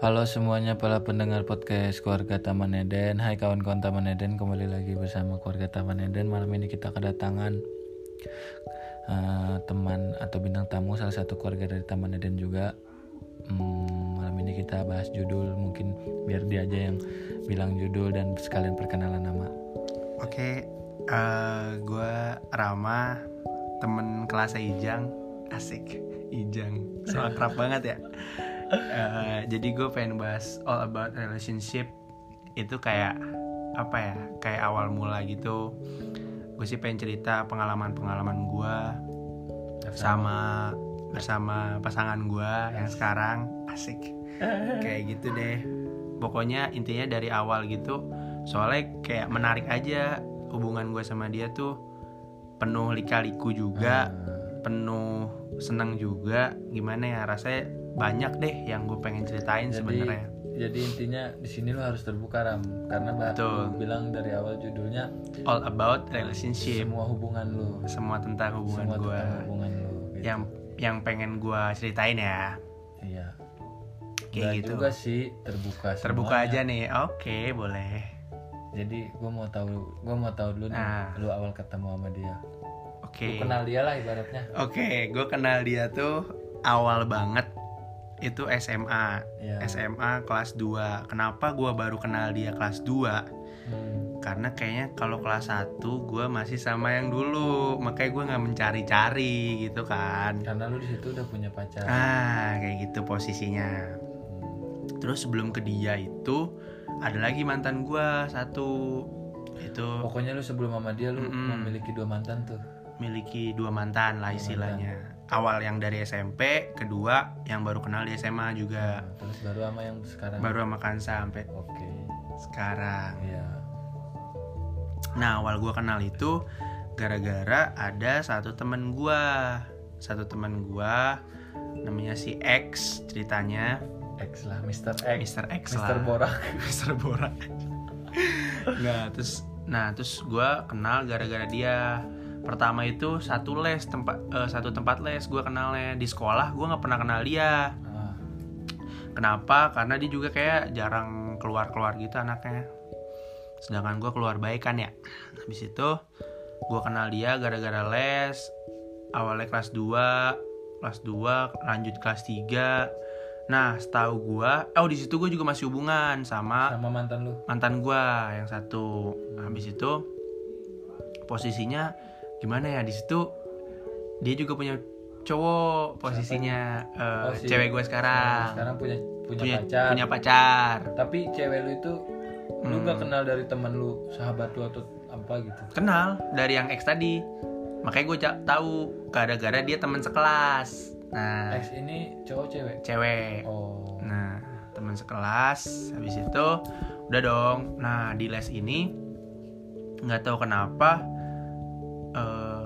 Halo semuanya para pendengar podcast keluarga Taman Eden. Hai kawan-kawan Taman Eden kembali lagi bersama keluarga Taman Eden. Malam ini kita kedatangan uh, teman atau bintang tamu salah satu keluarga dari Taman Eden juga. Hmm, Malam ini kita bahas judul mungkin biar dia aja yang bilang judul dan sekalian perkenalan nama. Oke, uh, gue Rama, temen kelas Ijang, asik, Ijang, so akrab banget ya. Uh, jadi gue pengen bahas all about relationship itu kayak apa ya, kayak awal mula gitu. Gue sih pengen cerita pengalaman-pengalaman gue sama bersama pasangan gue yang sekarang asik, kayak gitu deh. Pokoknya intinya dari awal gitu soalnya kayak menarik aja hubungan gue sama dia tuh penuh lika-liku juga Hmm. penuh senang juga gimana ya rasanya banyak deh yang gue pengen ceritain sebenarnya Jadi intinya di sini lo harus terbuka Ram Karena bah Betul. lu bilang dari awal judulnya all about relationship Semua hubungan lu semua tentang hubungan Semua gue tentang hubungan lu gitu. yang yang pengen gue ceritain ya Iya kayak Nggak gitu juga sih terbuka terbuka semuanya. aja nih oke boleh Jadi gue mau tahu gue mau tahu dulu nih Nah. lu awal ketemu sama dia. oke Lu kenal dia lah ibaratnya. oke gue kenal dia tuh awal banget itu SMA Iya. SMA kelas 2 Kenapa gue baru kenal dia kelas 2 Hmm. Karena kayaknya kalau kelas 1 gue masih sama yang dulu Makanya gue gak mencari-cari gitu kan Karena lu di situ udah punya pacar. Ah kayak gitu posisinya Hmm. Terus sebelum ke dia itu Ada lagi mantan gue satu Itu Pokoknya lu sebelum sama dia lu Mm-mm. memiliki dua mantan tuh. miliki dua mantan lah Dua istilahnya Awal yang dari SMP Kedua yang baru kenal di SMA juga Nah, terus baru sama yang sekarang. Baru sama Kansa sampai Oke. sekarang Iya. Nah awal gue kenal itu gara-gara ada satu temen gue Satu temen gue namanya si X ceritanya X lah, Mr. X. Mr. X Mr. lah Borak. Mr. Borak Nah terus Nah terus gue kenal gara-gara dia Pertama itu satu les tempat eh, satu tempat les gue kenalnya di sekolah gue nggak pernah kenal dia Ah, Kenapa? Karena dia juga kayak jarang keluar-keluar gitu anaknya. Sedangkan gue keluar baik kan ya. Habis itu gue kenal dia gara-gara les. Awalnya kelas 2, kelas 2 lanjut kelas 3. Nah, setahu gue, oh di situ gue juga masih hubungan sama sama mantan lu. mantan gue yang satu. Habis itu posisinya gimana ya di situ dia juga punya cowok posisinya eh, Oh, si- cewek gue sekarang Sekarang punya punya, punya pacar. punya pacar Tapi cewek lu itu lu Hmm. gak kenal dari teman lu, sahabat lu atau apa gitu. kenal dari yang X tadi makanya gue tahu gara-gara dia teman sekelas nah X ini cowok cewek. cewek Oh. nah teman sekelas habis itu udah dong nah di les ini nggak tahu kenapa eh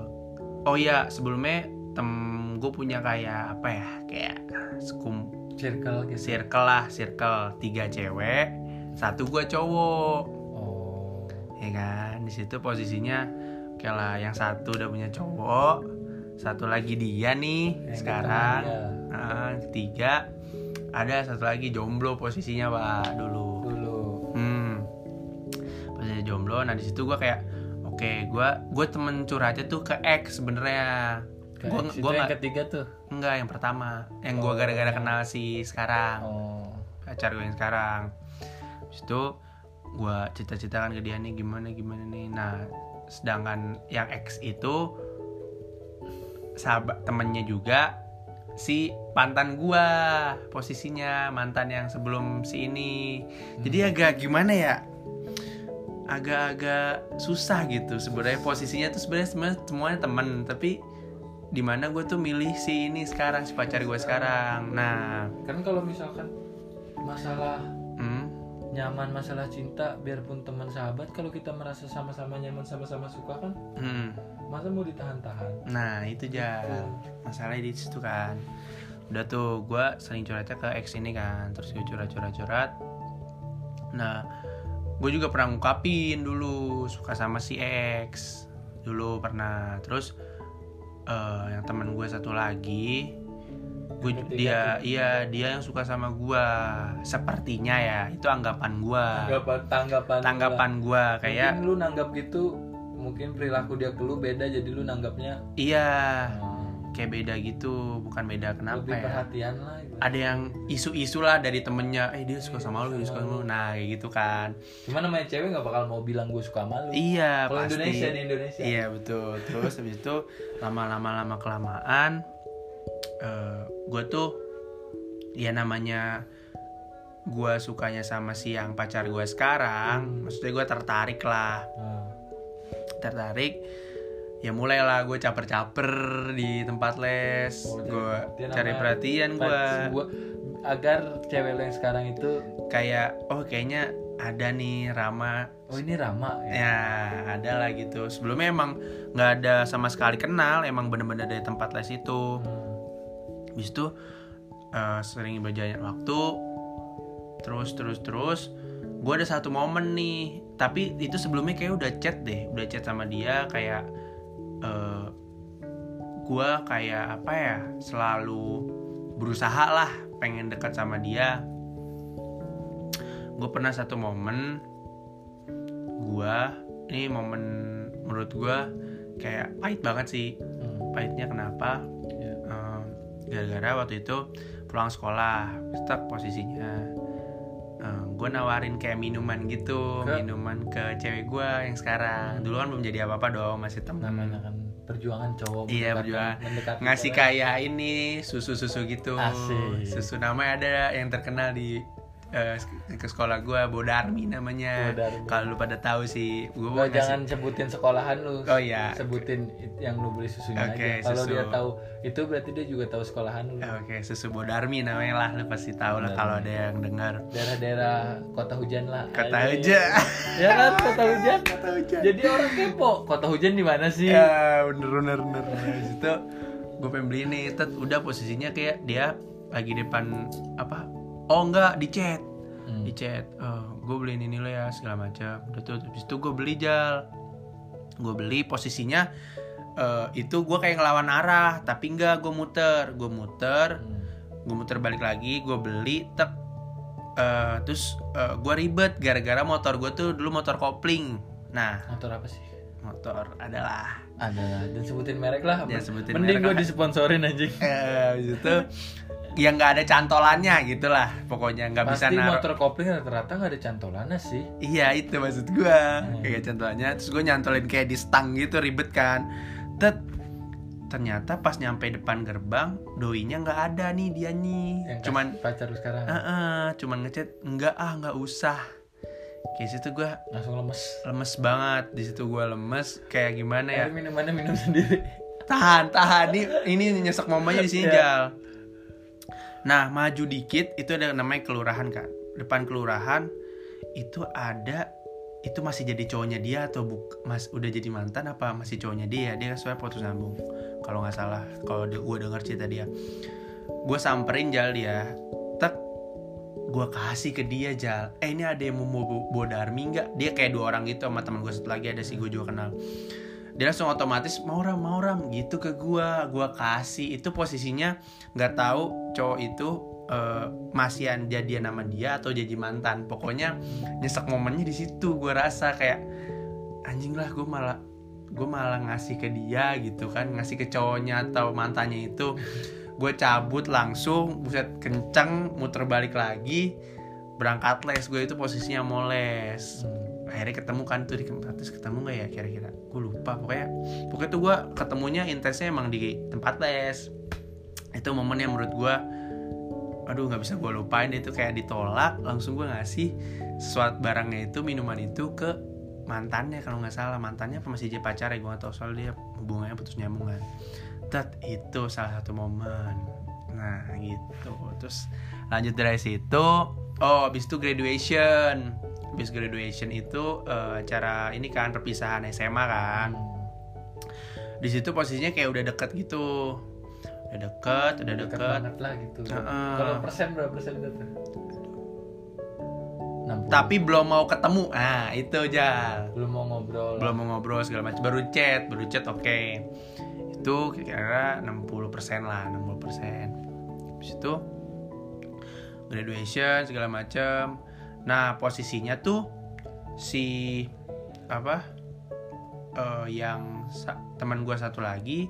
oh ya sebelumnya tem gue punya kayak apa ya kayak sekum Circle gitu. circle lah circle tiga cewek satu gue cowok Oh. ya kan di situ posisinya kayak lah yang satu udah punya cowok satu lagi dia nih Yang sekarang di tengah Nah, ketiga ada satu lagi jomblo posisinya pak dulu Dulu. hmm posisi jomblo nah di situ gue kayak oke gue gue temen curhatnya tuh ke X sebenarnya. Gue gue yang ketiga tuh. enggak yang pertama. Yang gue Oh. gara-gara kenal si sekarang. Oh. pacar gue yang sekarang. Habis itu gue cerita-ceritakan ke dia nih gimana gimana nih. Nah sedangkan yang X itu sahabat temennya juga si mantan gua posisinya mantan yang sebelum si ini. Jadi agak gimana ya agak-agak susah gitu sebenarnya. Posisinya tuh sebenarnya semuanya temen tapi di mana gue tuh milih si ini sekarang si pacar gue sekarang. Nah. Kan kalau misalkan masalah hmm, nyaman masalah cinta biarpun teman sahabat kalau kita merasa sama-sama nyaman sama-sama suka kan hmm. masa mau ditahan-tahan? Nah itu aja. Masalahnya di situ kan. Udah tuh gue sering curhatnya ke ex ini kan, terus gue curhat-curhat-curhat. Nah gue juga pernah ngungkapin dulu suka sama si ex dulu pernah. Terus eh, yang teman gue satu lagi gue dia iya dia yang suka sama gua sepertinya ya itu anggapan gua tanggapan tanggapan tanggapan gua. kayak mungkin lu nanggap gitu mungkin perilaku dia ke lu beda jadi lu nanggapnya iya hmm, kayak beda gitu bukan beda kenapa lebih ya perhatian lah. Ada yang isu-isu lah dari temennya eh dia suka sama lu dia suka sama lu. Nah kayak gitu kan. Cuman namanya cewek nggak bakal mau bilang gue suka sama lu. Iya kalau pasti. Indonesia di Indonesia. Iya betul. Terus habis itu lama-lama lama kelamaan eh gue tuh ya namanya gue sukanya sama si yang pacar gue sekarang. Maksudnya gue tertarik lah. Hmm. tertarik ya mulailah gue caper-caper di tempat les. Oh, gue cari perhatian gue agar cewek lo yang sekarang itu kayak oh kayaknya ada nih Rama. Oh ini Rama ya? Ya ada lah gitu. Sebelumnya emang nggak ada sama sekali kenal emang bener-bener dari tempat les itu. Hmm. Habis itu eh, sering berjalan waktu terus terus terus gue ada satu momen nih. Tapi itu sebelumnya kayak udah chat deh udah chat sama dia kayak eh gue kayak apa ya selalu berusaha lah pengen dekat sama dia. Gue pernah satu momen gue ini momen menurut gue kayak pahit banget sih. Hmm. pahitnya kenapa? Ya. Eh, gara-gara waktu itu pulang sekolah stuck posisinya. Gue nawarin kayak minuman gitu Ke? minuman ke cewek gue yang sekarang. Dulu kan belum jadi apa-apa dong masih temen. Kan perjuangan cowok Iya, perjuangan. mendekati ngasih cewek. kayak ini susu-susu gitu Asik. susu namanya ada yang terkenal di eh, ke sekolah gue Bodarmi namanya kalau lu pada tahu sih gue Lo jangan sebutin sekolahan lu Oh, iya. sebutin yang lu beli susunya Oke, aja kalau susu. dia tahu itu berarti dia juga tahu sekolahan lu Oke, susu Bodarmi namanya lah, lu pasti tahu lah kalau ada yang dengar. daerah-daerah kota hujan lah Kata Ayo. aja. ya kan kota hujan Kata hujan. jadi orang kepo kota hujan di mana sih Ya, bener bener bener. Habis itu gue pengen beli nih, tet udah posisinya kayak dia lagi depan apa? Oh enggak, di chat. Hmm. Di chat. Oh, gue beliin ini lo ya segala macam. Udah tuh, habis itu gue beli jal. Gue beli posisinya eh, itu gue kayak ngelawan arah, tapi enggak gue muter, gue muter, Hmm. gue muter balik lagi gue beli tek Eh, terus gue ribet gara-gara motor gue tuh dulu motor kopling nah motor apa sih motor adalah ada dan sebutin merek lah Ya, sebutin mending gue disponsorin anjing eh itu yang nggak ada cantolannya gitulah. Pokoknya nggak bisa pasti naruh. motor kopling rata-rata nggak ada cantolannya sih. Iya itu maksud gue Hmm. kayak cantolannya. Terus gue nyantolin kayak di stang gitu ribet kan. Tet ternyata pas nyampe depan gerbang doinya nggak ada nih dia nih. Yang cuman pacar lu sekarang. Heeh, cuman ngechat enggak ah nggak usah. Kayak situ gue langsung lemes. lemes banget. Di situ gue lemes kayak gimana ya? Air minumannya minum sendiri? Tahan tahan. Ini ini nyesek momennya di sini Iya. jal nah maju dikit itu ada namanya kelurahan kan depan kelurahan itu ada itu masih jadi cowoknya dia atau buk mas udah jadi mantan apa masih cowoknya dia? Dia kan soalnya putus nyambung kalau nggak salah kalau gue denger cerita dia. Gue samperin jal dia tek gue kasih ke dia jal. Eh ini ada yang mau mau bawa darmi nggak? Dia kayak dua orang gitu sama teman gue satu lagi ada si gue juga kenal. Dia langsung otomatis mau ram mau ram gitu ke gue gue kasih itu posisinya nggak tahu cowok itu eh, masihan jadian nama dia atau jadi mantan. Pokoknya nyesek momennya di situ gue rasa kayak anjing lah gue malah gue malah ngasih ke dia gitu kan. Ngasih ke cowoknya atau mantannya itu gue cabut langsung buset kenceng muter balik lagi berangkat les. Gue itu posisinya mau les. Akhirnya ketemu kan tuh di terus ketemu nggak ya kira-kira? Gue lupa pokoknya pokoknya tuh gue ketemunya intensnya emang di tempat les itu momen yang menurut gue aduh nggak bisa gue lupain. Itu kayak ditolak langsung gue ngasih sesuatu barangnya itu minuman itu ke mantannya kalau nggak salah. Mantannya apa masih jadi pacar ya gue nggak tahu. Soal dia hubungannya putus nyambungan Tet, itu salah satu momen. Nah gitu. Terus lanjut dari situ oh habis itu graduation. Habis graduation itu eh, acara ini kan perpisahan SMA kan. Di situ posisinya kayak udah deket gitu udah deket udah deket banget lah gitu. Heeh. kalau persen berapa persen itu 60. tapi belum mau ketemu. Ah itu aja. Belum mau ngobrol. Belum mau ngobrol segala macam. Baru chat baru chat oke. Itu kira-kira 60% lah 60% Habis habis itu graduation segala macem nah posisinya tuh si apa eh, yang sa- teman gue satu lagi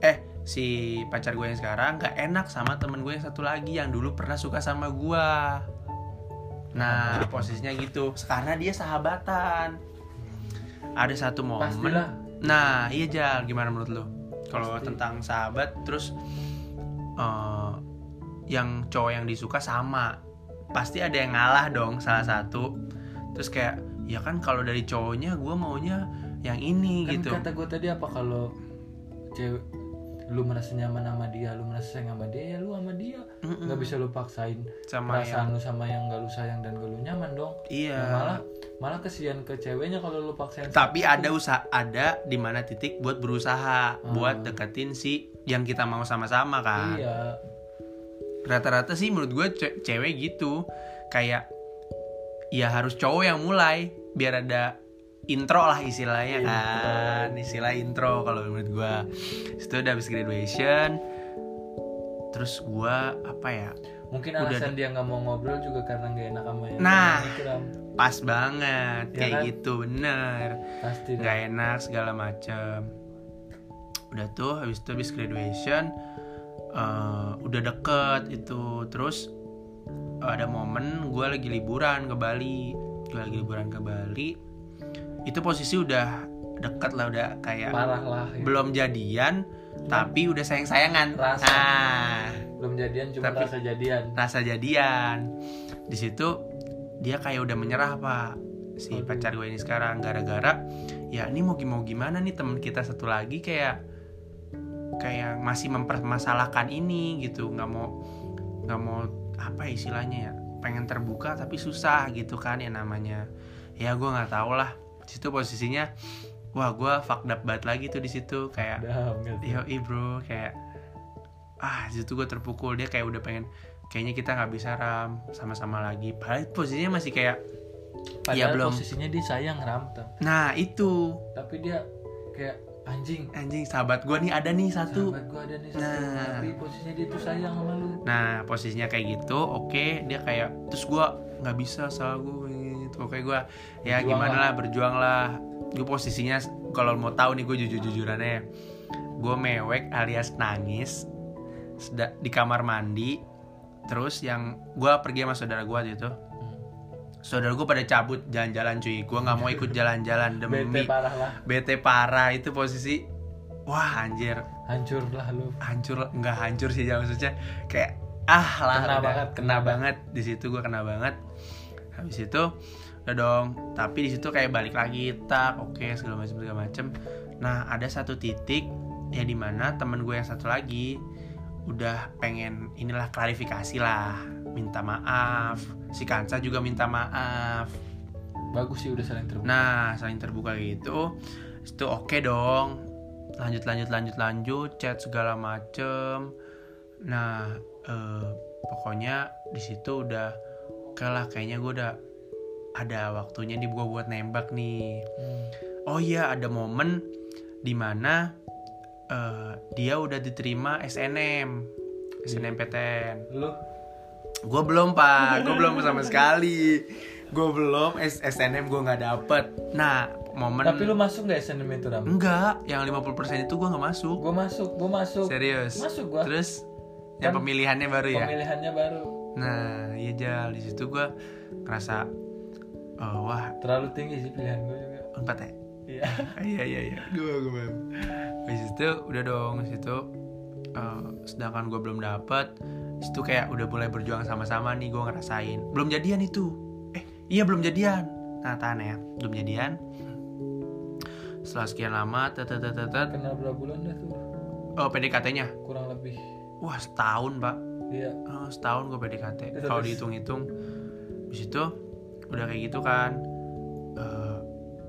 eh si pacar gue yang sekarang gak enak sama temen gue yang satu lagi yang dulu pernah suka sama gue nah posisinya gitu. Karena dia sahabatan. Ada satu momen. Pastilah. nah iya Jal. Gimana menurut lo kalau tentang sahabat terus eh, yang cowok yang disuka sama. Pasti ada yang ngalah dong salah satu. Terus kayak ya kan kalau dari cowoknya gue maunya yang ini kan gitu. kata gue tadi apa kalau cewek lu merasa nyaman sama dia lu merasa sayang sama dia ya lu sama dia. Nggak bisa lu paksain sama yang perasaan lu sama yang gak lu sayang dan gak lu nyaman dong. Iya. Ya, malah malah kesian ke ceweknya kalau lu paksain tapi ada usaha ada di mana titik buat berusaha Hmm. buat deketin si yang kita mau sama-sama kan. Iya. Rata-rata sih menurut gue ce- cewek gitu. Kayak ya harus cowok yang mulai biar ada intro lah istilahnya Intro. kan. istilah intro kalau menurut gue itu udah habis graduation. Terus gue apa ya mungkin Udah alasan dia nggak mau ngobrol juga karena nggak enak sama yang Nah. Ram. pas banget. Ya kayak kan? gitu bener. Pasti nggak enak segala macam udah tuh habis itu habis graduation eh, udah deket itu. Terus ada momen gue lagi liburan ke Bali. Gue lagi liburan ke Bali itu posisi udah deket lah udah kayak parah lah ya. belum jadian tapi udah sayang sayangan Rasa. nah. Belum jadian cuma Tapi- rasa jadian. rasa jadian. Di situ dia kayak udah menyerah pak. Si Aduh. pacar gue ini sekarang gara-gara ya ini mau mau gimana nih teman kita satu lagi kayak kayak masih mempermasalahkan ini gitu. Nggak mau nggak mau apa ya istilahnya ya pengen terbuka tapi susah gitu kan ya namanya. Ya gue nggak tahu lah situ posisinya wah gue fucked up banget lagi tuh di situ. Kayak yo bro kayak ah di situ gue terpukul. Dia kayak udah pengen kayaknya kita nggak bisa ram sama-sama lagi. Padahal posisinya masih kayak Padahal ya belum. posisinya dia sayang Ram Tam. nah itu. Tapi dia kayak anjing. Anjing sahabat gue nih ada nih satu. Sahabat gua ada nih satu. Nah. tapi posisinya dia tuh sayang sama lu. Nah posisinya kayak gitu oke. Dia kayak terus gue nggak bisa salah gue gitu. Oke gue ya Berjuang gimana lah. berjuang lah. Gue posisinya kalau mau tahu nih gue jujur jujurannya gue mewek alias nangis di kamar mandi. Terus yang gue pergi sama saudara gue waktu itu. Hmm. saudara gue pada cabut jalan-jalan cuy. Gue nggak mau ikut jalan-jalan demi bete parah lah. bete parah. Itu posisi wah anjir. Hancur lah lu. Hancur nggak hancur sih jangan maksudnya kayak ah lah Kena udah. banget, kena kena banget. di situ gue kena banget. Habis itu udah dong. Tapi di situ kayak balik lagi tak oke segala macam segala macam nah ada satu titik ya di mana temen gue yang satu lagi udah pengen inilah klarifikasi lah. Minta maaf. Si Kansa juga minta maaf. Bagus sih udah saling terbuka. Nah, saling terbuka gitu. Itu oke dong. Lanjut lanjut lanjut lanjut chat segala macem. Nah, eh, pokoknya di situ udah oke lah. Kayaknya gue udah ada waktunya di gua buat nembak nih. Hmm. Oh iya, ada momen di mana eh, dia udah diterima SNM. SNMPTN. lu Gue belum pak, gue belum sama sekali. Gue belum S- SNM gue nggak dapet. Nah momen tapi lu masuk gak SNM itu Ram enggak, yang 50% itu gue nggak masuk. gua masuk gua masuk Serius. masuk gua Terus yang pemilihannya baru ya. pemilihannya baru Nah iya jal di situ gue ngerasa oh, wah. Terlalu tinggi sih pilihan gua juga empat ya. iya. Iya iya iya. Gue gue Di situ udah dong di situ. eh, sedangkan gue belum dapet di situ kayak udah mulai berjuang sama-sama nih gue ngerasain. Belum jadian itu. Eh iya belum jadian. Nah tahan ya. Belum jadian. Setelah sekian lama tet tet tet tet, tet, kenal berapa bulan dah tuh? Oh PDKT-nya kurang lebih. Wah setahun pak. Iya. Oh, setahun gue PDKT kalau dihitung-hitung di situ udah kayak gitu kan. Eh,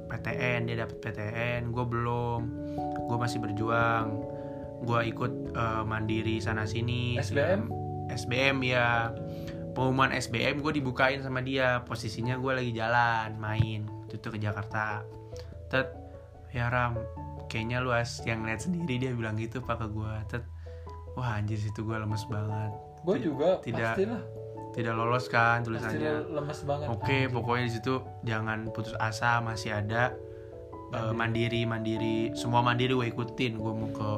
PTN dia dapet PTN gue belum. Gue masih berjuang. Gue ikut eh, mandiri sana sini. SBM? SBM ya. Pengumuman SBM gue dibukain sama dia. Posisinya gue lagi jalan main. Itu tuh ke Jakarta. Tet ya ram kayaknya lu as yang lihat sendiri dia bilang gitu pak ke gue tet wah anjir situ gue lemes banget. Gue juga tidak pastilah tidak lolos kan tulisannya. lemes banget oke Anjing. pokoknya di situ jangan putus asa masih ada eh, mandiri mandiri. Semua mandiri gue ikutin. Gue mau ke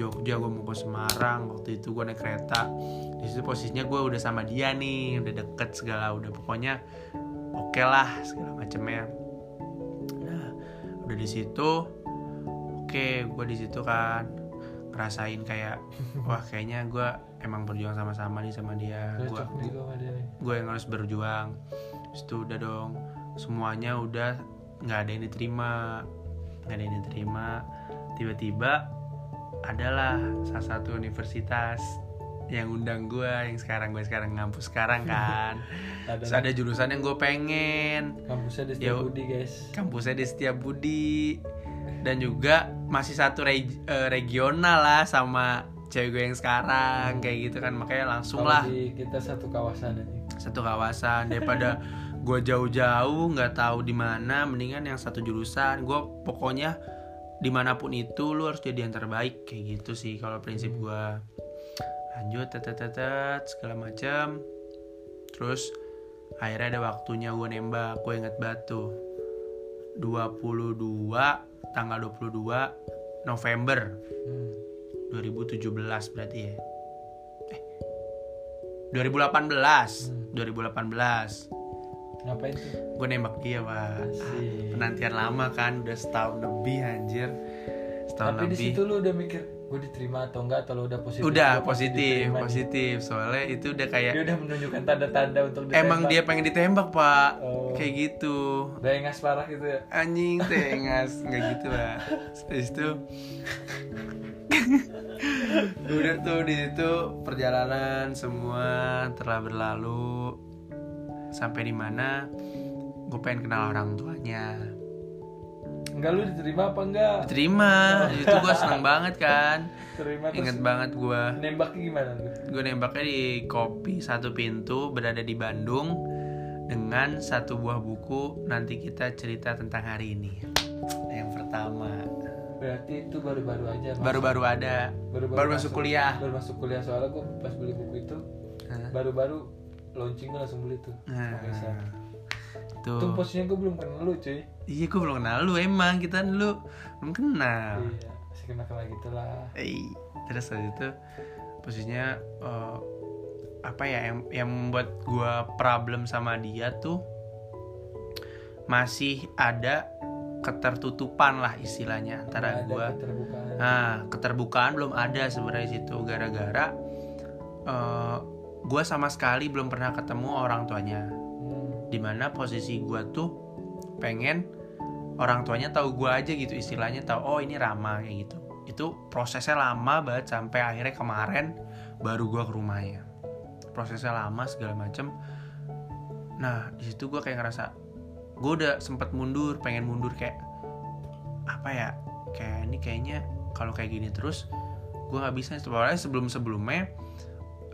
Jogja gue mau ke Semarang waktu itu gue naik kereta. Di situ posisinya gue udah sama dia nih udah deket segala udah pokoknya oke lah segala macamnya nah udah di situ oke gue di situ kan ngerasain kayak wah kayaknya gue emang berjuang sama-sama nih sama dia. Gue gue yang harus berjuang. Terus itu udah dong. Semuanya udah nggak ada yang diterima. Nggak ada yang diterima. Tiba-tiba adalah salah satu universitas yang undang gue yang sekarang gue sekarang ngampus sekarang kan. Ada Terus ada jurusan yang gue pengen. Kampusnya di Ya, Budi guys. kampusnya di Setiabudi dan juga masih satu reg- eh, regional lah sama cewek gue yang sekarang kayak gitu kan. Makanya langsung Kalau lah. di kita satu kawasan aja. Satu kawasan. Daripada gue jauh-jauh nggak tahu di mana mendingan yang satu jurusan. Gue pokoknya di mana pun itu lu harus jadi yang terbaik kayak gitu sih kalau prinsip gue lanjut tetetetet segala macam terus akhirnya ada waktunya gue nembak. Gue inget batu. 22 tanggal 22 November hmm. 2017 berarti ya. Eh 2018 2018 ngapain tuh? Gue nembak dia pak Asik. penantian lama kan udah setahun lebih anjir. Setahun tapi di lebih. situ lu udah mikir gue diterima atau enggak atau lu udah positif? Udah positif nih. positif. Soalnya itu udah kayak dia udah menunjukkan tanda-tanda untuk ditembak. emang dia pengen ditembak pak. Oh. kayak gitu. Udah engas parah gitu ya? Anjing tengas nggak gitu pak. Habis itu udah tuh di situ perjalanan semua telah berlalu. Sampai di mana gue pengen kenal orang tuanya enggak lu diterima apa enggak? Terima itu gue seneng banget kan. Terima inget banget gue nembaknya gimana gue nembaknya di kopi satu pintu berada di Bandung dengan satu buah buku. Nanti kita cerita tentang hari ini. Yang pertama. Berarti itu baru-baru aja baru-baru ada. Baru-baru baru masuk. kuliah. Baru masuk kuliah soalnya gue pas beli buku itu Hah? baru-baru launching gue langsung beli tuh. Nah, Sam. Tuh Tuh posisinya gue belum kenal lu cuy. Iya gue belum kenal lu emang. Kita dulu belum kenal. Iya masih kenal kenal gitu lah Eh, terus habis itu posisinya eh, apa ya yang yang membuat gua problem sama dia tuh masih ada ketertutupan lah istilahnya antara keterbukaan. Nah keterbukaan belum ada sebenarnya situ. Gara-gara eh, gua sama sekali belum pernah ketemu orang tuanya. Di mana posisi gua tuh pengen orang tuanya tahu gua aja gitu istilahnya tahu oh ini Rama kayak gitu. Itu prosesnya lama banget sampai akhirnya kemarin baru gua ke rumahnya prosesnya lama segala macem. Nah di situ gua kayak ngerasa gue udah sempet mundur pengen mundur kayak apa ya kayak ini kayaknya kalau kayak gini terus gue nggak bisa. Soalnya sebelum sebelumnya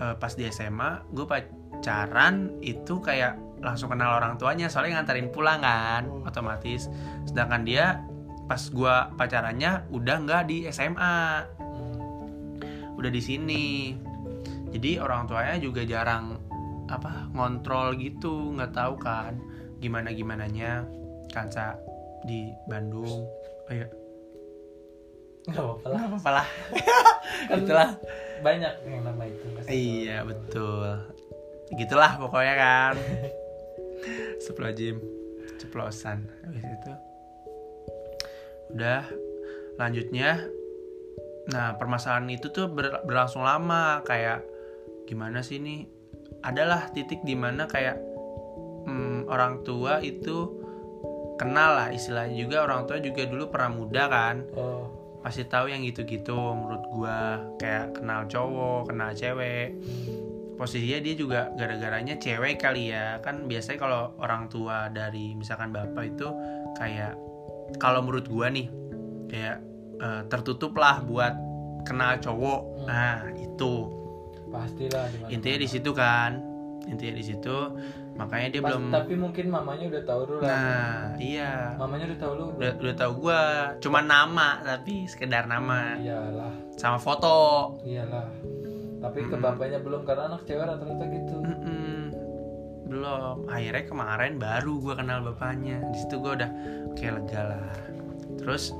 pas di SMA gue pacaran itu kayak langsung kenal orang tuanya soalnya nganterin pulang kan Oh. otomatis. Sedangkan dia pas gua pacarannya udah nggak di SMA Hmm. udah di sini. Jadi orang tuanya juga jarang apa ngontrol gitu nggak tahu kan gimana gimananya. Kanca di Bandung. Oh iya. Nggak apa-apa lah. Apa-apa lah. Kan itulah. banyak yang nama itu iya betul. Gitulah pokoknya kan Seplojim ceplosan. Habis itu udah lanjutnya nah permasalahan itu tuh ber- berlangsung lama kayak gimana sih ini? Adalah titik di mana kayak hmm, orang tua itu kenal lah istilahnya juga orang tua juga dulu pernah muda kan. Oh. Pasti tahu yang gitu-gitu menurut gua. Kayak kenal cowok kenal cewek. hmm. Posisinya dia juga gara-garanya cewek kali ya. Kan biasanya kalau orang tua dari misalkan bapak itu kayak kalau menurut gua nih kayak eh, tertutup lah buat kenal cowok. Hmm. nah itu. Pastilah di mana intinya di situ kan. Intinya di situ. Makanya dia Pas- belum tapi mungkin mamanya udah tahu dulu lah. Nah iya. Mamanya udah tahu lu. Udah udah tahu gua. Cuma nama tapi sekedar nama. Iyalah. Sama foto. Iyalah tapi ke bapaknya belum karena anak cewek rata-rata gitu. Mm-mm. belum. Akhirnya kemarin baru gua kenal bapaknya. Di situ gua udah oke lega lah terus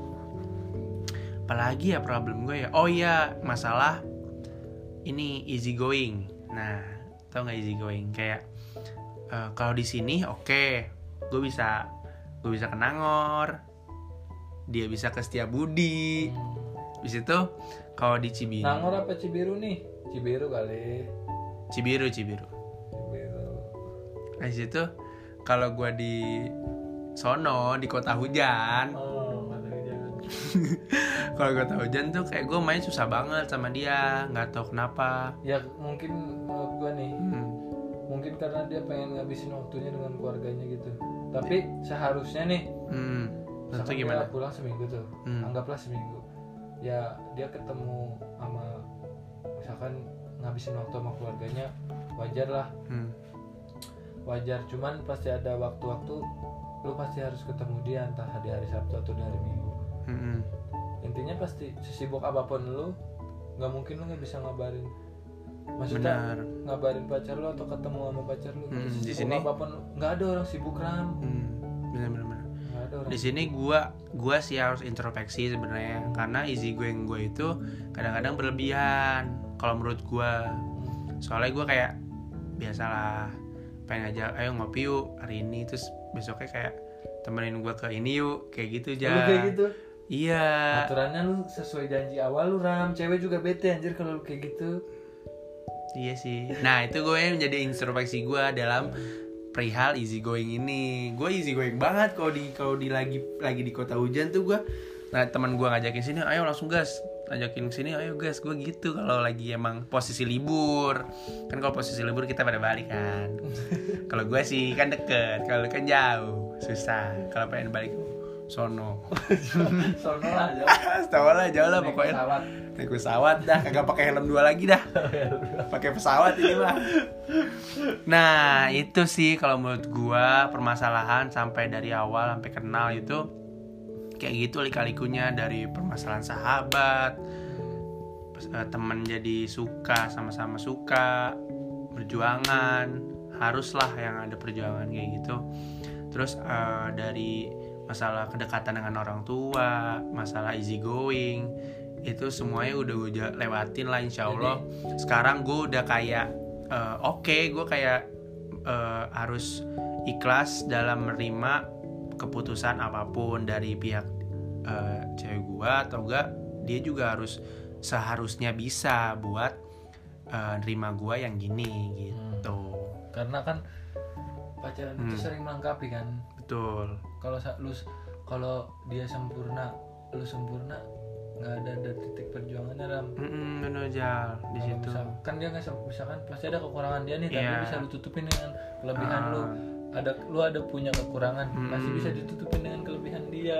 apalagi ya problem gue ya? Oh iya masalah ini easy going. Nah tau nggak easy going? Kayak eh, kalau di sini oke gue bisa gue bisa ke Nangor dia bisa ke Setiabudi. Hmm. di situ kalau di Cibiru Nangor apa Cibiru nih Cibiru kali Cibiru Cibiru Cibiru Nah, di situ kalau gua di sono di kota hujan, oh jangan kalau kota hujan tuh kayak gue main susah banget sama dia, nggak tahu kenapa. ya mungkin menurut gua nih Hmm. mungkin karena dia pengen ngabisin waktunya dengan keluarganya gitu tapi seharusnya nih Hmm. Tentu gimana? dia pulang seminggu tuh Hmm. anggaplah seminggu ya dia ketemu sama misalkan ngabisin waktu sama keluarganya wajar lah Hmm. wajar cuman pasti ada waktu-waktu lu pasti harus ketemu dia entah di hari Sabtu atau di hari Minggu Hmm. intinya pasti sesibuk apa pun lu nggak mungkin lu nggak bisa ngabarin maksudnya Benar. ngabarin pacar lu atau ketemu sama pacar lu Hmm, di sini- apa pun nggak ada orang sibuk ram Hmm. Benar orang Di sini gua gua sih harus introspeksi sebenarnya karena easy going gue itu kadang-kadang berlebihan kalau menurut. Hmm. Soalnya gua kayak biasalah pengen ngajak ayo ngopi yuk hari ini terus besoknya kayak temenin gua ke ini yuk kayak gitu Lu aja. kayak gitu Iya. aturannya lu sesuai janji awal lu ram cewek juga bete anjir kalau lu kayak gitu Iya sih. Nah itu gue menjadi introspeksi gue dalam perihal easy going ini. Gue easy going banget kalau di kalau di lagi lagi di kota hujan tuh gue. Nah teman gue ngajakin sini, ayo langsung gas. Ngajakin sini, ayo gas. Gue gitu kalau lagi emang posisi libur. Kan kalau posisi libur kita pada balik kan. kalau gue sih kan deket, kalau kan jauh, susah. Kalau pengen balik sono. sono lah jauh lah jauh lah pokoknya. pesawat. Naik pesawat dah, kagak pakai helm dua lagi dah. pakai pesawat ini mah. Nah, itu sih kalau menurut gua permasalahan sampai dari awal sampai kenal itu kayak gitu lika-likunya dari permasalahan sahabat, eh, temen jadi suka sama-sama suka, perjuangan, haruslah yang ada perjuangan kayak gitu. Terus eh, dari masalah kedekatan dengan orang tua, masalah easy going, itu semuanya udah gue lewatin lah insya Allah. Sekarang gue udah kayak eh, oke, gue kayak eh, harus ikhlas dalam menerima keputusan apa pun dari pihak eh, cewek gue atau enggak, dia juga harus seharusnya bisa buat eh, nerima gue yang gini gitu. karena kan pacaran itu Hmm. sering melengkapi kan Betul. kalau lu kalau dia sempurna lu sempurna nggak ada ada titik perjuangannya ram Mm-mm, bener Jal di situ. kan dia nggak misalkan pasti ada kekurangan dia nih Iya. tapi bisa lu tutupin dengan kelebihan Ah. lu ada lu ada punya kekurangan pasti Mm. bisa ditutupin dengan kelebihan dia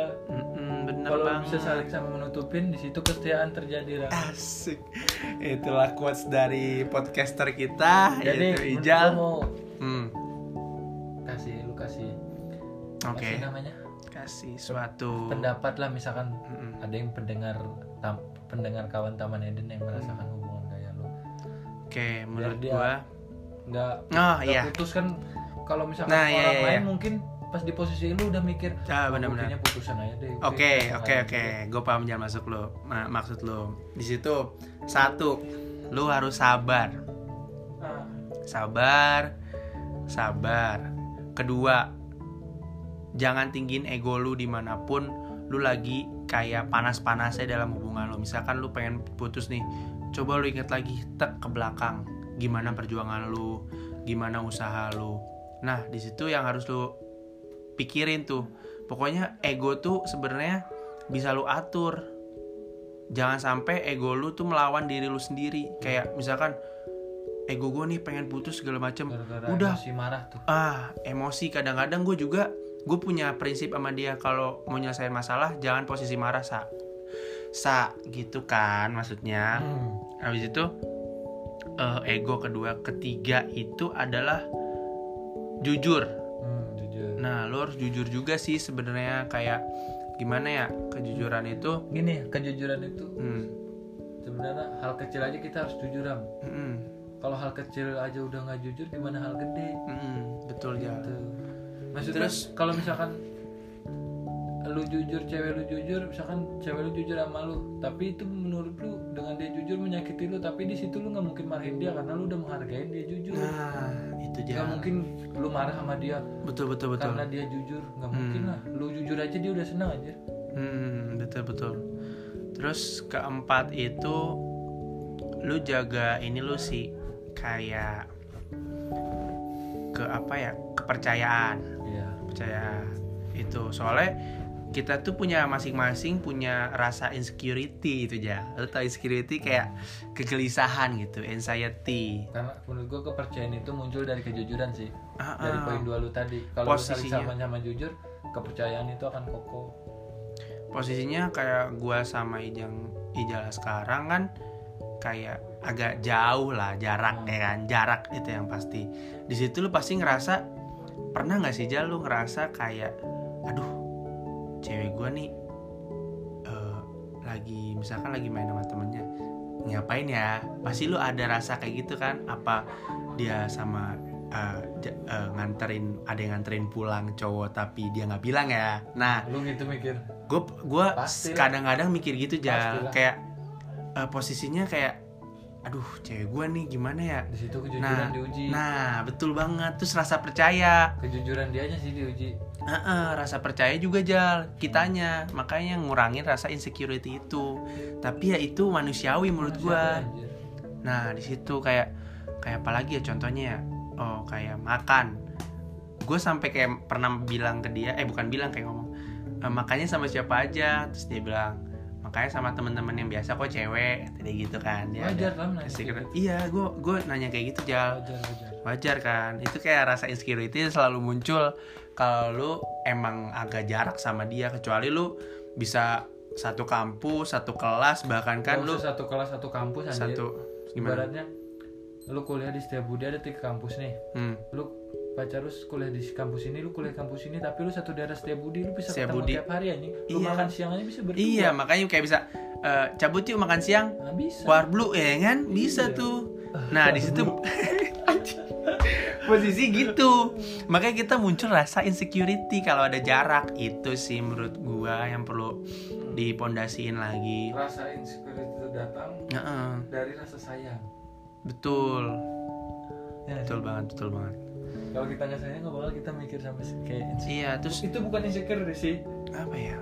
bener kalau banget. bisa saling sama menutupin di situ kesetiaan terjadi ram Asik. Itulah quotes dari podcaster kita jadi yaitu Ijal. mau Hmm, kasih lu kasih Oke. kasih namanya Kasih suatu pendapat lah misalkan Mm-mm. ada yang pendengar tam- pendengar kawan taman Eden yang merasakan hubungan kayak lu Oke, menurut dia- gua nggak Oh, nggak iya. putus kan kalau misalkan Nah, iya, orang iya, lain iya. mungkin pas di posisi lu udah mikir Ah, "Oh, benar-benar. kayaknya putusan aja deh Oke, oke, oke. Gue paham jangan masuk lo. Ma- maksud lo. Di situ satu, lu harus sabar. Ah, Sabar, sabar. Kedua, jangan tinggiin ego lu di mana pun lu lagi kayak panas-panasnya dalam hubungan lu. Misalkan lu pengen putus nih, coba lu inget lagi tek ke belakang gimana perjuangan lu, gimana usaha lu. Nah, di situ yang harus lu pikirin tuh. Pokoknya ego tuh sebenarnya bisa lu atur. Jangan sampai ego lu tuh melawan diri lu sendiri. Kayak misalkan ego gue nih pengen putus segala macem gara-gara Udah. emosi marah tuh ah emosi kadang-kadang gue juga gue punya prinsip sama dia kalau mau nyelesain masalah jangan posisi marah sa sa gitu kan maksudnya Hmm. habis itu eh, ego kedua ketiga itu adalah hmm, jujur nah lo harus jujur juga sih sebenarnya kayak gimana ya kejujuran itu? Gini kejujuran itu hmm, sebenarnya hal kecil aja kita harus jujur Ram mm, kalau hal kecil aja udah nggak jujur gimana hal gede? Mm, betul ya gitu maksudnya Terus- kalau misalkan lu jujur cewek lu jujur misalkan cewek lu jujur sama lu tapi itu menurut lu dengan dia jujur menyakiti lu tapi di situ lu nggak mungkin marahin dia karena lu udah menghargai dia jujur. Nah itu nggak dia mungkin lu marah sama dia. Betul betul betul. Karena dia jujur nggak mungkin lah. Lu jujur aja dia udah senang aja. Hmm, betul betul. Terus keempat itu lu jaga ini lu sih kayak ke apa ya? Kepercayaan. Iya. Percaya itu. Soalnya kita tuh punya masing-masing punya rasa insecurity itu ya lu tau insecurity kayak kegelisahan gitu anxiety. Karena menurut gua kepercayaan itu muncul dari kejujuran sih. Ah, dari ah. poin dua lu tadi. Kalau Posisinya. sama-sama jujur kepercayaan itu akan kokoh. Posisinya kayak gua sama Ijang Ijal sekarang kan kayak agak jauh lah jarak ya kan jarak itu yang pasti. Di situ lu pasti ngerasa pernah nggak sih Jal lu ngerasa kayak aduh cewek gua nih eh, lagi misalkan lagi main sama temennya ngapain ya? Pasti lu ada rasa kayak gitu kan? Apa dia sama eh, ja- eh, nganterin ada yang nganterin pulang cowok tapi dia nggak bilang ya? Nah lu gitu mikir? gue gue kadang-kadang mikir gitu jal. Pastilah. kayak eh, posisinya kayak aduh cewek gue nih gimana ya? Di situ kejujuran nah diuji. nah betul banget. Terus rasa percaya. Kejujuran dia aja sih diuji. Heeh, rasa percaya juga jal kitanya. Makanya ngurangin rasa insecurity itu. Tapi ya itu manusiawi menurut gue nah di situ kayak kayak apalagi ya contohnya ya? Oh kayak makan. Gue sampai kayak pernah bilang ke dia eh bukan bilang kayak ngomong "Eh, makanya sama siapa aja? Terus dia bilang makanya sama teman-teman yang biasa kok cewek tadi gitu kan dia wajar lah nanya kayak gitu. iya gue gue nanya kayak gitu jal wajar wajar wajar kan itu kayak rasa insecurity selalu muncul kalau lu emang agak jarak sama dia kecuali lu bisa satu kampus satu kelas bahkan kan lu satu kelas satu kampus anjir. satu gimana ibaratnya lu kuliah di Setiabudi ada tiga kampus nih hmm. lu pacar lu kuliah di kampus ini lu kuliah kampus ini tapi lu satu daerah Setiabudi lu bisa Setiabudi. ketemu tiap hari anjing lu Iya. makan siang aja bisa berdua Iya, makanya kayak bisa eh, cabut yuk makan siang. nah, bisa Warblu ya kan? Bisa Iya. tuh. Nah, di situ posisi gitu. Makanya kita muncul rasa insecurity kalau ada jarak. Itu sih menurut gua yang perlu dipondasiin lagi. rasa insecurity itu datang Heeh, dari rasa sayang betul. ya, Betul banget, betul banget. Kalau kita nggak sayang nggak bakal kita mikir sampai kayak insecure Iya, terus itu bukan insecure sih apa ya?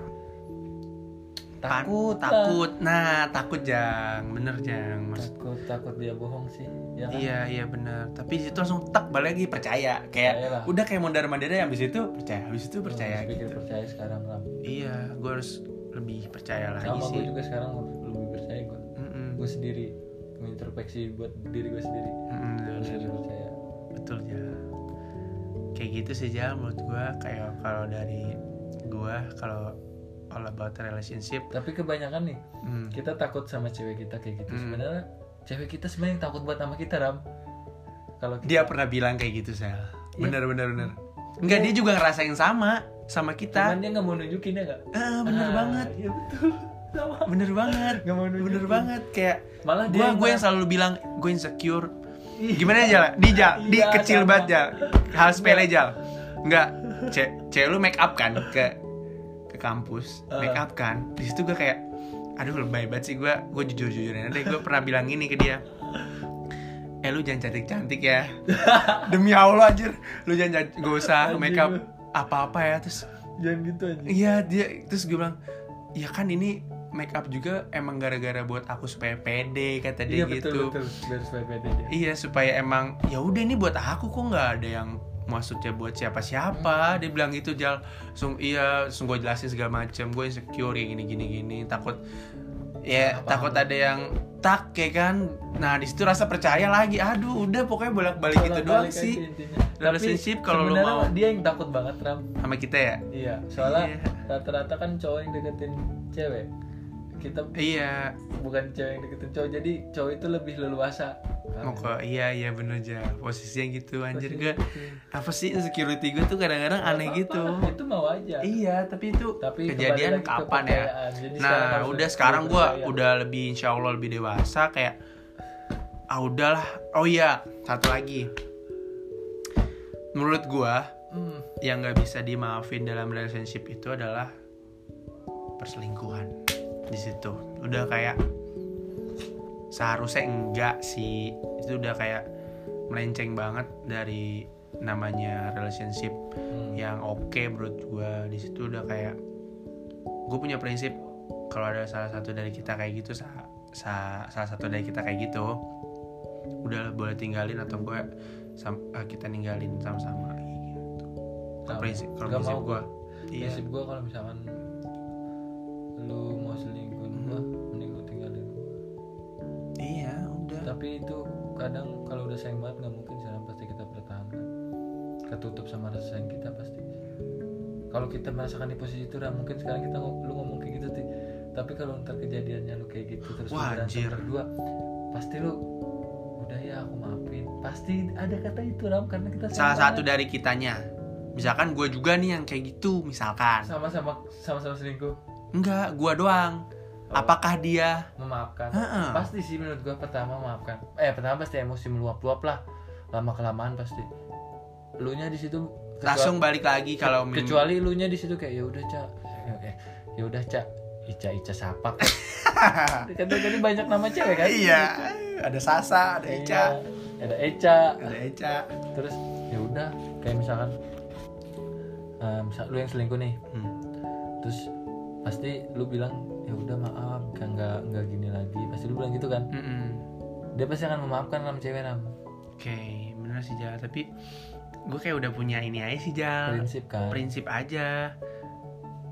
Takut lah. takut. Nah, takut jang, bener jang. Mas- takut takut dia bohong sih ya kan? Iya iya benar. Tapi di situ langsung tak balik lagi percaya. Kayak Percayalah. udah kayak mondar mandir yang habis itu percaya, habis itu percaya gitu. percaya sekarang Ram Iya, gue harus lebih percaya lagi sama sih. gue juga sekarang lebih percaya gue Mm-mm. gue sendiri mengintrospeksi buat diri gue sendiri bener. lebih percaya betul ya. Kayak gitu sih Jal menurut gue kayak kalau dari gue kalau all about relationship tapi kebanyakan nih hmm, kita takut sama cewek kita kayak gitu Hmm. sebenarnya cewek kita sebenarnya yang takut buat sama kita ram kalau kita- dia pernah bilang kayak gitu Sel. Iya. Bener bener bener. Enggak dia juga ngerasain sama sama cuman kita. dia nggak mau nunjukin ya nggak Ah, bener Ah, banget. iya betul sama Bener banget. nggak mau nunjukin Bener banget kayak malah dia gue gue yang selalu bilang gue insecure gimana aja lah di jal di Iya, kecil sama. banget jal. Hal sepele jal. Nggak ce cewek lu make up kan ke ke kampus. Uh. make up kan. Di situ gue kayak aduh lebay banget sih gue gue jujur jujurin aja gue pernah bilang ini ke dia. Eh lu jangan cantik cantik ya. Demi allah anjir. Lu jangan gak usah make up apa apa ya terus jangan gitu aja Iya dia terus gue bilang ya kan ini make up juga emang gara-gara buat aku supaya pede kata dia iya gitu. betul betul. Biar supaya pede dia. Iya supaya emang ya udah ini buat aku kok nggak ada yang maksudnya buat siapa-siapa? Dia bilang gitu jal langsung iya langsung gue jelasin segala macam gue insecure ya gini gini gini takut ya Apa-apa. takut ada yang tak kayak kan? Nah di situ rasa percaya lagi aduh udah pokoknya bolak balik gitu doang sih. intinya. Relationship kalau sebenarnya mau- dia yang takut banget ram. Sama kita ya? Iya soalnya Iya. rata-rata kan cowok yang deketin cewek kita iya. bukan cewek yang deketin cowok jadi cowok itu lebih leluasa. Mau ke iya iya bener aja posisinya gitu anjir. Posisi gak gitu. apa sih security gue tuh kadang-kadang aneh Apa-apa, gitu itu mau aja. Iya tapi itu tapi kejadian kapan ya. Jadi nah udah sekarang gue udah lebih insya Allah lebih dewasa kayak ah udahlah. Oh iya satu lagi. Menurut gue Hmm, yang nggak bisa dimaafin dalam relationship itu adalah perselingkuhan di situ. Udah kayak seharusnya enggak sih. Itu udah kayak melenceng banget dari namanya relationship hmm. yang oke menurut gue di situ udah kayak gue punya prinsip kalau ada salah satu dari kita kayak gitu sa- sa- salah satu dari kita kayak gitu udah boleh tinggalin atau gue eh, kita ninggalin sama-sama gitu. Kalau Sama. prinsip kalau prinsip gue iya. Prinsip gue kalau misalkan lu mau selingkuh gua mending lu tinggalin. Iya udah. Tapi itu kadang kalau udah sayang banget nggak mungkin sekarang pasti kita pertahankan. Ketutup sama rasa sayang kita pasti. Kalau kita merasakan di posisi itu udah mungkin sekarang kita lu ngomong kayak gitu sih. Tapi kalau ntar kejadiannya lu kayak gitu terus Wah, berantem berdua pasti lu udah ya aku maafin. Pasti ada kata itu ram karena kita salah satu banget. dari kitanya. Misalkan gue juga nih yang kayak gitu misalkan. Sama-sama sama-sama selingkuh enggak gue doang. Oh. apakah dia? Memaafkan. Heeh. pasti sih menurut gua pertama maafkan eh pertama pasti emosi meluap-luap lah. Lama kelamaan pasti. Lu nya di situ langsung balik lagi kalau min- kecuali lu nya di situ kayak ya udah cak. Ya udah cak. Ica Ica Sapak. Kan tadi banyak nama cewek kan? Iya. Ada Sasa ada Ica. Iya, ada Eca. Ada Eca. Terus ya udah kayak misalkan eh, misal lu yang selingkuh nih. Hmm. terus pasti lu bilang ya udah maaf kan nggak nggak gini lagi. Pasti lu bilang gitu kan? Mm-mm. dia pasti akan memaafkan ram cewek ram. Oke bener sih Jal tapi gue kayak udah punya ini aja sih Jal prinsip kan? Prinsip aja.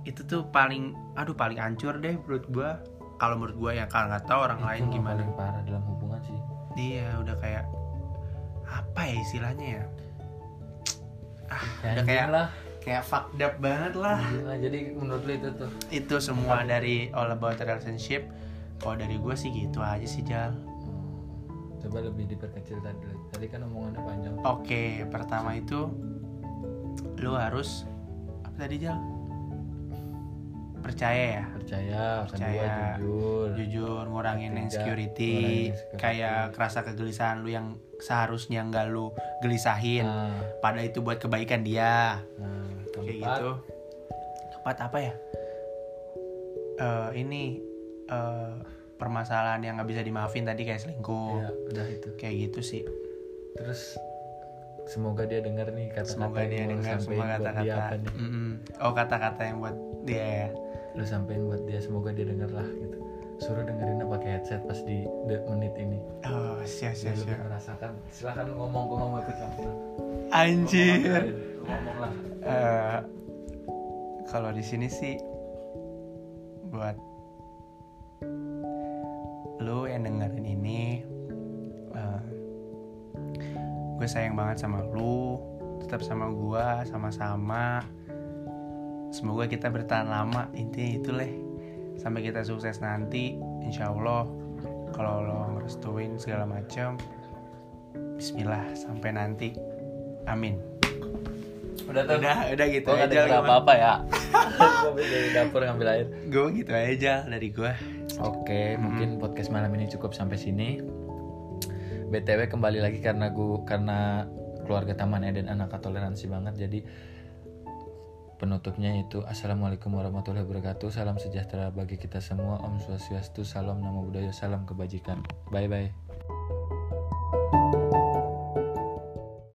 Itu tuh paling aduh paling hancur deh menurut gue kalau menurut gue ya kalau nggak tahu orang Itu lain gimana. paling parah dalam hubungan sih. Dia udah kayak apa ya istilahnya ya? Ah ya, udah kayak lah kayak fucked up banget lah. Lah. jadi menurut lu itu tuh? Itu semua dari all about relationship. Kalau dari gue sih gitu aja sih Jal. Hmm, coba lebih diperkecil tadi tadi kan omongannya panjang. Oke pertama itu lu harus apa tadi Jal? Percaya ya? Percaya Percaya. kedua jujur. Jujur ngurangin Ketiga, insecurity. insecurity. kayak kerasa kegelisahan lu yang seharusnya nggak lu gelisahin. Nah, pada itu buat kebaikan dia. Nah kayak keempat, gitu. Keempat apa ya? Eh ini eh permasalahan yang nggak bisa dimaafin tadi kayak selingkuh. Ya udah itu. Kayak gitu sih. Terus semoga dia dengar nih kata-kata semoga dia dengar semua kata-kata. nih. Mm-mm. oh kata-kata yang buat dia ya? Lu sampein buat dia semoga dia denger lah gitu. Suruh dengerinnya pakai headset pas di menit ini. Oh siap siap siap merasakan. Silahkan ngomong gua ngomong ikut campur anjir. Lu ngomong lah. Eh, kalau di sini sih buat lu yang dengerin ini eh, gue sayang banget sama lu tetap sama gue sama-sama. Semoga kita bertahan lama intinya itu leh sampai kita sukses nanti insya Allah kalau lo ngerestuin segala macam Bismillah sampai nanti. Amin. Udah tuh. Udah udah gitu gua gak aja denger apa-apa ya? Gua dari dapur ngambil air. Gue gitu aja dari gue Oke, mungkin podcast malam ini cukup sampai sini. BTW kembali lagi karena gua karena keluarga Taman Eden anak toleransi banget jadi penutupnya itu Assalamualaikum warahmatullahi wabarakatuh. Salam sejahtera bagi kita semua. Om Swastiastu Salam Namo Buddhaya Salam kebajikan. Bye bye